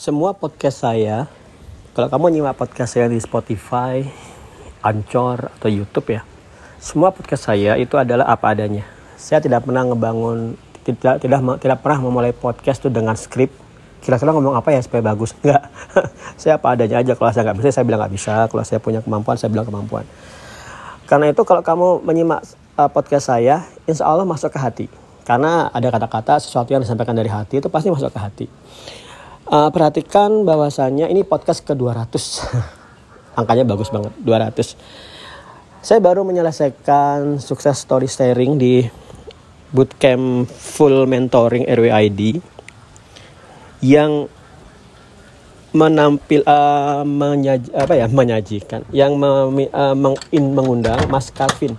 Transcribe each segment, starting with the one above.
semua podcast saya, kalau kamu nyimak podcast saya di Spotify, Anchor atau YouTube ya, semua podcast saya itu adalah apa adanya. Saya tidak pernah ngebangun, tidak tidak tidak pernah memulai podcast itu dengan skrip. Kira-kira ngomong apa ya supaya bagus? Enggak. saya apa adanya aja. Kalau saya nggak bisa, saya bilang nggak bisa. Kalau saya punya kemampuan, saya bilang kemampuan. Karena itu kalau kamu menyimak uh, podcast saya, insya Allah masuk ke hati. Karena ada kata-kata sesuatu yang disampaikan dari hati itu pasti masuk ke hati. Uh, perhatikan bahwasannya ini podcast ke-200. Angkanya bagus banget, 200. Saya baru menyelesaikan sukses story sharing di bootcamp full mentoring RWID yang menampil uh, menyaji, apa ya menyajikan yang me, uh, meng, mengundang Mas Calvin.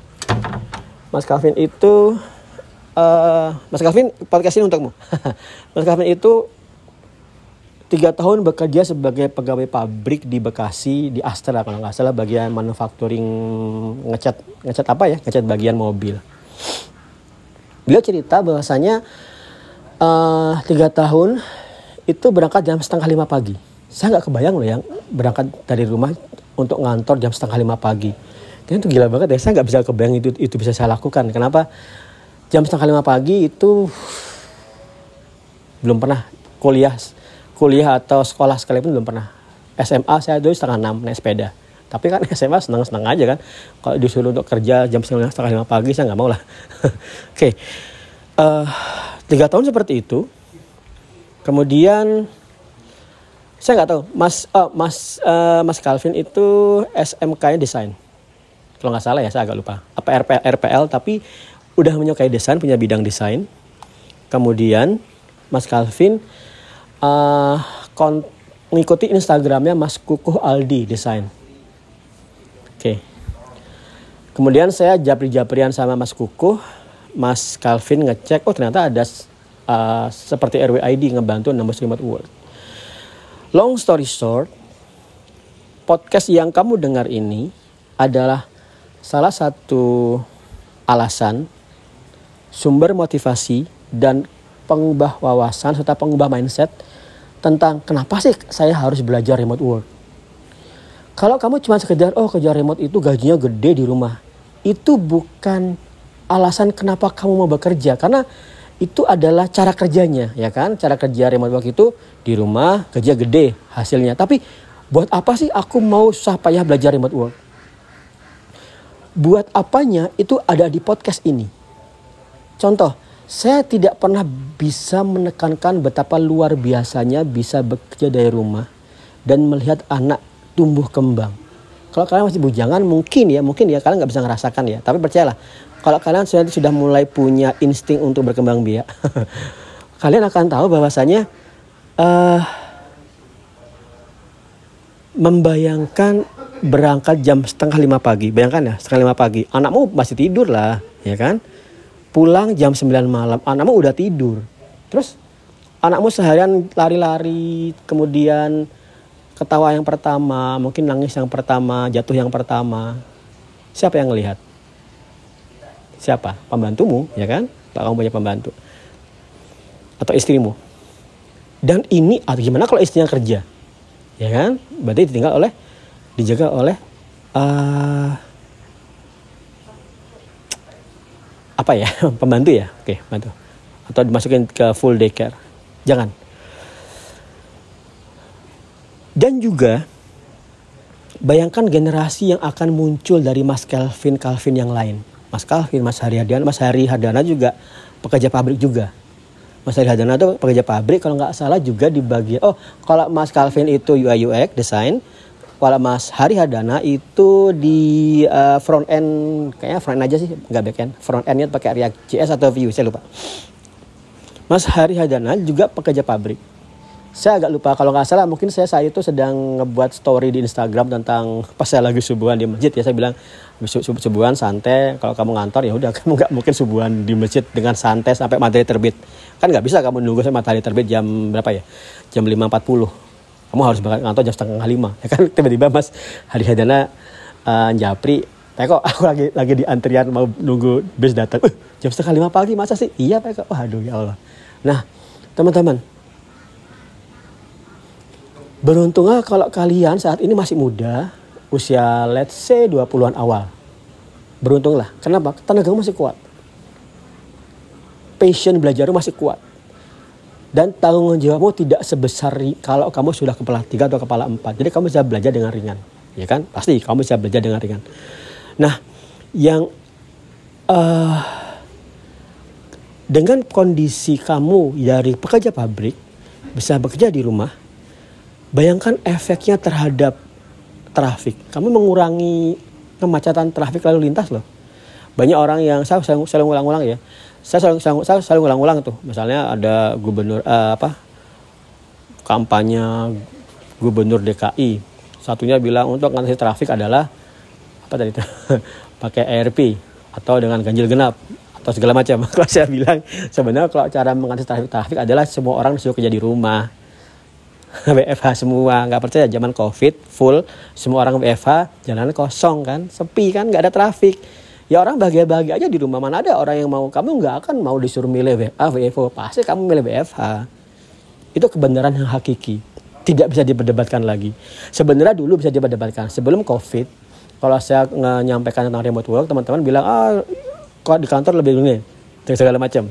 Mas Calvin itu uh, Mas Calvin podcast ini untukmu. Mas Calvin itu tiga tahun bekerja sebagai pegawai pabrik di Bekasi di Astra kalau nggak salah bagian manufacturing ngecat ngecat apa ya? Ngecat bagian mobil. Beliau cerita bahwasanya uh, tiga tahun itu berangkat jam setengah lima pagi. Saya nggak kebayang loh yang berangkat dari rumah untuk ngantor jam setengah lima pagi. Itu gila banget ya saya nggak bisa kebayang itu itu bisa saya lakukan. Kenapa? Jam setengah lima pagi itu belum pernah kuliah kuliah atau sekolah sekalipun belum pernah. SMA saya dulu setengah enam naik sepeda. Tapi kan SMA senang-senang aja kan. Kalau disuruh untuk kerja jam setengah, setengah lima pagi saya nggak mau lah. Oke, okay. uh, eh, tiga tahun seperti itu. Kemudian saya nggak tahu, Mas uh, Mas uh, Mas Calvin itu SMK-nya desain. Kalau nggak salah ya, saya agak lupa. Apa RPL, RPL tapi udah menyukai desain, punya bidang desain. Kemudian Mas Calvin uh, kon mengikuti Instagramnya Mas Kukuh Aldi Desain. Oke. Okay. Kemudian saya japri-japrian sama Mas Kukuh, Mas Calvin ngecek, oh ternyata ada uh, seperti RWID ngebantu nembus remote work. Long story short, podcast yang kamu dengar ini adalah salah satu alasan sumber motivasi dan pengubah wawasan serta pengubah mindset tentang kenapa sih saya harus belajar remote work. Kalau kamu cuma sekedar oh kerja remote itu gajinya gede di rumah, itu bukan alasan kenapa kamu mau bekerja karena itu adalah cara kerjanya ya kan? Cara kerja remote work itu di rumah kerja gede hasilnya. Tapi buat apa sih aku mau susah payah belajar remote work? Buat apanya itu ada di podcast ini. Contoh saya tidak pernah bisa menekankan betapa luar biasanya bisa bekerja dari rumah dan melihat anak tumbuh kembang. Kalau kalian masih bujangan mungkin ya, mungkin ya kalian nggak bisa ngerasakan ya. Tapi percayalah, kalau kalian sudah sudah mulai punya insting untuk berkembang biak, kalian akan tahu bahwasanya uh, membayangkan berangkat jam setengah lima pagi, bayangkan ya setengah lima pagi, anakmu masih tidur lah, ya kan? Pulang jam 9 malam. Anakmu udah tidur. Terus anakmu seharian lari-lari kemudian ketawa yang pertama mungkin nangis yang pertama jatuh yang pertama. Siapa yang ngelihat? Siapa? Pembantumu ya kan? Tak kamu punya pembantu. Atau istrimu. Dan ini atau gimana kalau istrinya kerja? Ya kan? Berarti ditinggal oleh dijaga oleh uh, apa ya? Pembantu ya? Oke bantu atau dimasukin ke full daycare. Jangan. Dan juga bayangkan generasi yang akan muncul dari Mas Calvin Calvin yang lain. Mas Calvin Mas Haryadana Mas Hari Hadana juga pekerja pabrik juga. Mas Hari Hadana itu pekerja pabrik kalau nggak salah juga di bagian oh kalau Mas Calvin itu UI UX desain kalau Mas Hari Hadana itu di uh, front end kayaknya front end aja sih nggak back end. Front endnya pakai React JS atau Vue saya lupa. Mas Hari Hadana juga pekerja pabrik. Saya agak lupa kalau nggak salah mungkin saya saat itu sedang ngebuat story di Instagram tentang pas saya lagi subuhan di masjid ya saya bilang subuhan santai kalau kamu ngantor ya udah kamu nggak mungkin subuhan di masjid dengan santai sampai matahari terbit. Kan nggak bisa kamu nunggu sampai matahari terbit jam berapa ya? Jam 5.40 kamu harus berangkat kantor jam setengah lima ya kan tiba-tiba mas hari hadana uh, japri Peko aku lagi lagi di antrian mau nunggu bus datang uh, jam setengah lima pagi masa sih iya Peko waduh ya Allah nah teman-teman Beruntunglah kalau kalian saat ini masih muda, usia let's say 20-an awal. Beruntunglah. Kenapa? Tenagamu masih kuat. Passion belajar masih kuat. Dan tanggung jawabmu tidak sebesar kalau kamu sudah kepala tiga atau kepala empat. Jadi kamu bisa belajar dengan ringan. Ya kan? Pasti kamu bisa belajar dengan ringan. Nah, yang uh, dengan kondisi kamu dari pekerja pabrik bisa bekerja di rumah, Bayangkan efeknya terhadap trafik. Kamu mengurangi kemacetan trafik lalu lintas loh. Banyak orang yang saya selalu, selalu ulang-ulang ya. Saya selalu, selalu, selalu ulang-ulang tuh. Misalnya ada gubernur uh, apa kampanye gubernur DKI. Satunya bilang untuk mengatasi trafik adalah apa tadi pakai ARP atau dengan ganjil genap atau segala macam. Kalau saya bilang sebenarnya kalau cara mengatasi trafik trafik adalah semua orang disuruh kerja di rumah WFH semua nggak percaya zaman covid full semua orang WFH jalan kosong kan sepi kan nggak ada trafik ya orang bahagia-bahagia aja di rumah. Mana ada orang yang mau. Kamu nggak akan mau disuruh milih WFH WFH pasti kamu milih WFH itu kebenaran yang hakiki. Tidak bisa diperdebatkan lagi. Sebenarnya dulu bisa diperdebatkan. Sebelum covid kalau saya menyampaikan tentang remote work teman-teman bilang ah kok di kantor lebih dulu nih segala macam.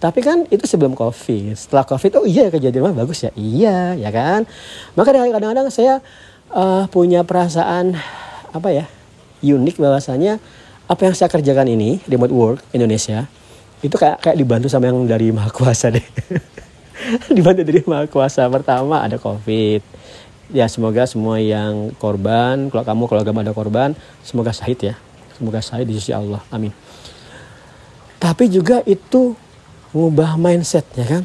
Tapi kan itu sebelum COVID. Setelah COVID, oh iya kerja di bagus ya. Iya, ya kan. Maka kadang-kadang saya uh, punya perasaan apa ya unik bahwasanya apa yang saya kerjakan ini remote work Indonesia itu kayak kayak dibantu sama yang dari maha kuasa deh. dibantu dari maha kuasa pertama ada COVID. Ya semoga semua yang korban, kalau kamu kalau kamu ada korban, semoga syahid ya. Semoga syahid di sisi Allah. Amin. Tapi juga itu ngubah mindset ya kan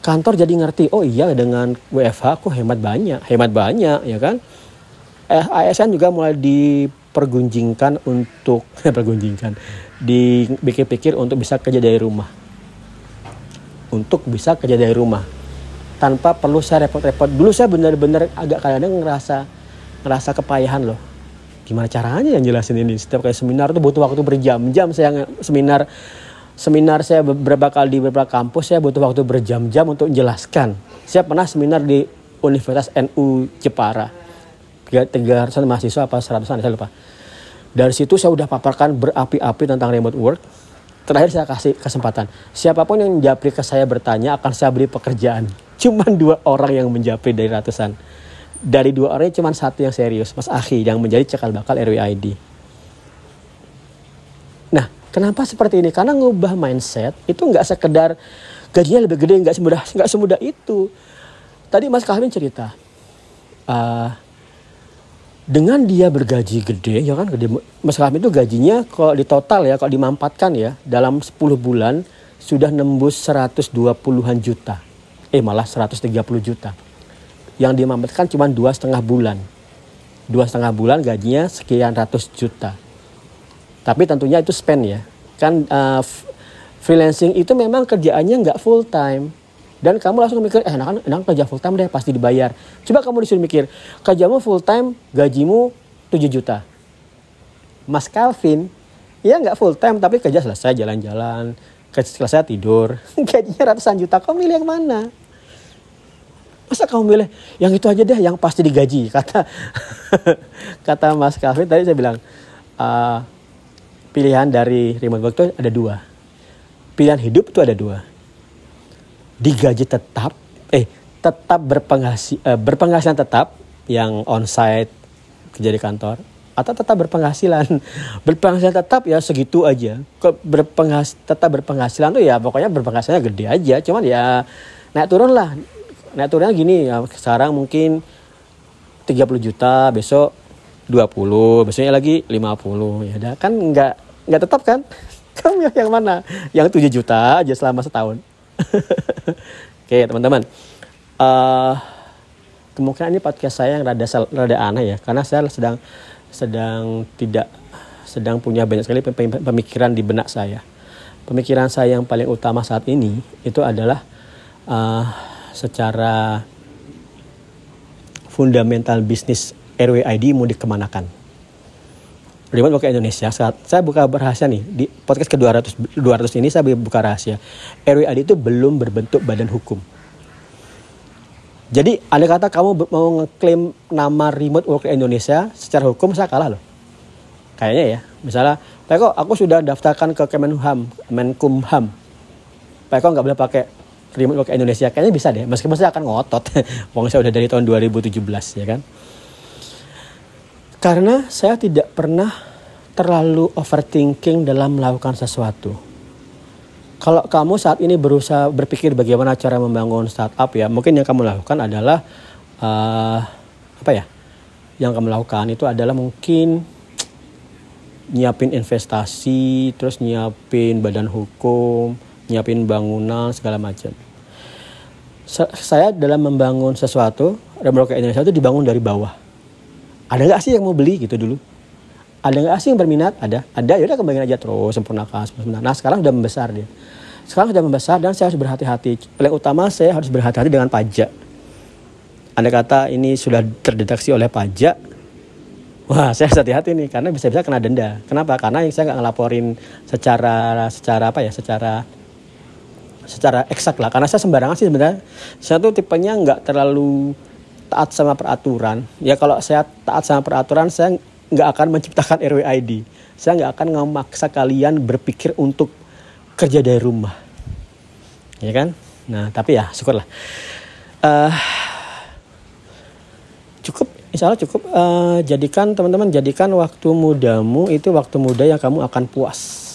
kantor jadi ngerti oh iya dengan WFH aku hemat banyak hemat banyak ya kan eh, ASN juga mulai dipergunjingkan untuk pergunjingkan. Dipikir-pikir untuk bisa kerja dari rumah. Untuk bisa kerja dari rumah. Tanpa perlu saya repot-repot. Dulu saya benar-benar agak kadang ngerasa ngerasa kepayahan loh. Gimana caranya yang jelasin ini? Setiap kayak seminar tuh butuh waktu berjam-jam. Saya seminar seminar saya beberapa kali di beberapa kampus saya butuh waktu berjam-jam untuk menjelaskan. Saya pernah seminar di Universitas NU Jepara. 300 mahasiswa apa 100-an saya lupa. Dari situ saya udah paparkan berapi-api tentang remote work. Terakhir saya kasih kesempatan. Siapa pun yang japri ke saya bertanya akan saya beri pekerjaan. Cuman dua orang yang menjapri dari ratusan. Dari dua orang cuma satu yang serius, Mas Akhi yang menjadi cekal bakal RWID. Nah, Kenapa seperti ini? Karena ngubah mindset itu nggak sekedar gajinya lebih gede, nggak semudah nggak semudah itu. Tadi Mas Kahwin cerita, uh, dengan dia bergaji gede, ya kan, gede, Mas Kahwin itu gajinya kalau di total ya, kalau dimampatkan ya, dalam 10 bulan sudah nembus 120-an juta. Eh malah 130 juta. Yang dimampatkan cuma dua setengah bulan. Dua setengah bulan gajinya sekian ratus juta tapi tentunya itu spend ya. Kan uh, freelancing itu memang kerjaannya nggak full time. Dan kamu langsung mikir, eh enak, enak kerja full time deh pasti dibayar. Coba kamu disuruh mikir, kerjamu full time, gajimu 7 juta. Mas Calvin, ya nggak full time tapi kerja selesai jalan-jalan, selesai tidur, gajinya ratusan juta. Kamu milih yang mana? Masa kamu milih yang itu aja deh, yang pasti digaji? Kata kata Mas Calvin tadi saya bilang, uh, pilihan dari remote work itu ada dua. Pilihan hidup itu ada dua. Digaji tetap, eh tetap berpenghasilan, eh, berpenghasilan tetap yang onsite kerja di kantor atau tetap berpenghasilan. Berpenghasilan tetap ya segitu aja. Kok berpenghas tetap berpenghasilan tuh ya pokoknya berpenghasilannya gede aja. Cuman ya naik turun lah. Naik turunnya gini ya sekarang mungkin 30 juta, besok 20 besoknya lagi 50 ya kan nggak nggak tetap kan kamu yang mana yang 7 juta aja selama setahun oke teman-teman uh, kemungkinan ini podcast saya yang rada rada aneh ya karena saya sedang sedang tidak sedang punya banyak sekali pemikiran di benak saya pemikiran saya yang paling utama saat ini itu adalah uh, secara fundamental bisnis RWID mau dikemanakan. Remote Work Indonesia saat saya buka rahasia nih di podcast ke 200 200 ini saya buka rahasia RWID itu belum berbentuk badan hukum Jadi ada kata kamu mau ngeklaim nama remote work Indonesia secara hukum saya kalah loh. Kayaknya ya. Misalnya, Pak Eko, aku sudah daftarkan ke Kemenham, Menkumham. Pak Eko nggak boleh pakai remote work Indonesia. Kayaknya bisa deh. Meskipun saya akan ngotot. Wong saya udah dari tahun 2017 ya kan. Karena saya tidak pernah terlalu overthinking dalam melakukan sesuatu kalau kamu saat ini berusaha berpikir bagaimana cara membangun startup ya, mungkin yang kamu lakukan adalah uh, apa ya? Yang kamu lakukan itu adalah mungkin nyiapin investasi, terus nyiapin badan hukum, nyiapin bangunan segala macam. Saya dalam membangun sesuatu, Remroke Indonesia itu dibangun dari bawah. Ada nggak sih yang mau beli gitu dulu? Ada nggak sih yang berminat? Ada, ada. Ya udah kembangin aja terus, sempurnakan, sempurnakan. Nah sekarang udah membesar dia sekarang sudah membesar dan saya harus berhati-hati. Paling utama saya harus berhati-hati dengan pajak. Anda kata ini sudah terdeteksi oleh pajak. Wah, saya harus hati-hati nih karena bisa-bisa kena denda. Kenapa? Karena yang saya nggak ngelaporin secara secara apa ya? Secara secara eksak lah. Karena saya sembarangan sih sebenarnya. Saya tuh tipenya nggak terlalu taat sama peraturan. Ya kalau saya taat sama peraturan, saya nggak akan menciptakan RWID. Saya nggak akan memaksa kalian berpikir untuk kerja dari rumah. Ya kan? Nah tapi ya syukurlah. Uh, cukup insya Allah cukup. Uh, jadikan teman-teman jadikan waktu mudamu itu waktu muda yang kamu akan puas.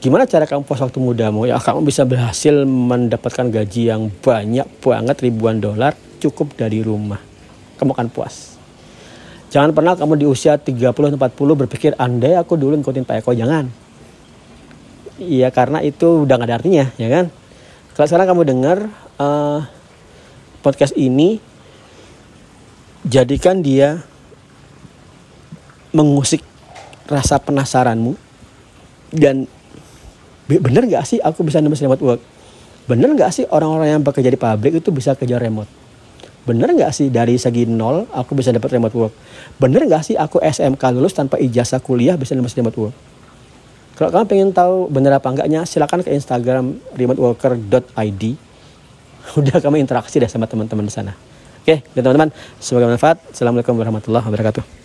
Gimana cara kamu puas waktu mudamu? Ya kamu bisa berhasil mendapatkan gaji yang banyak banget ribuan dolar cukup dari rumah kamu akan puas jangan pernah kamu di usia 30 40 berpikir andai aku dulu ngikutin Pak Eko jangan Iya karena itu udah gak ada artinya ya kan. Kalau sekarang kamu dengar uh, podcast ini, jadikan dia mengusik rasa penasaranmu dan bener gak sih aku bisa nulis remote work? Bener gak sih orang-orang yang bekerja di pabrik itu bisa kerja remote? Bener gak sih dari segi nol aku bisa dapat remote work? Bener gak sih aku SMK lulus tanpa ijazah kuliah bisa nulis remote work? Kalau kamu pengen tahu benar apa enggaknya, silakan ke Instagram remoteworker.id. Udah kami interaksi deh sama teman-teman di sana. Oke, teman-teman, semoga bermanfaat. Assalamualaikum warahmatullahi wabarakatuh.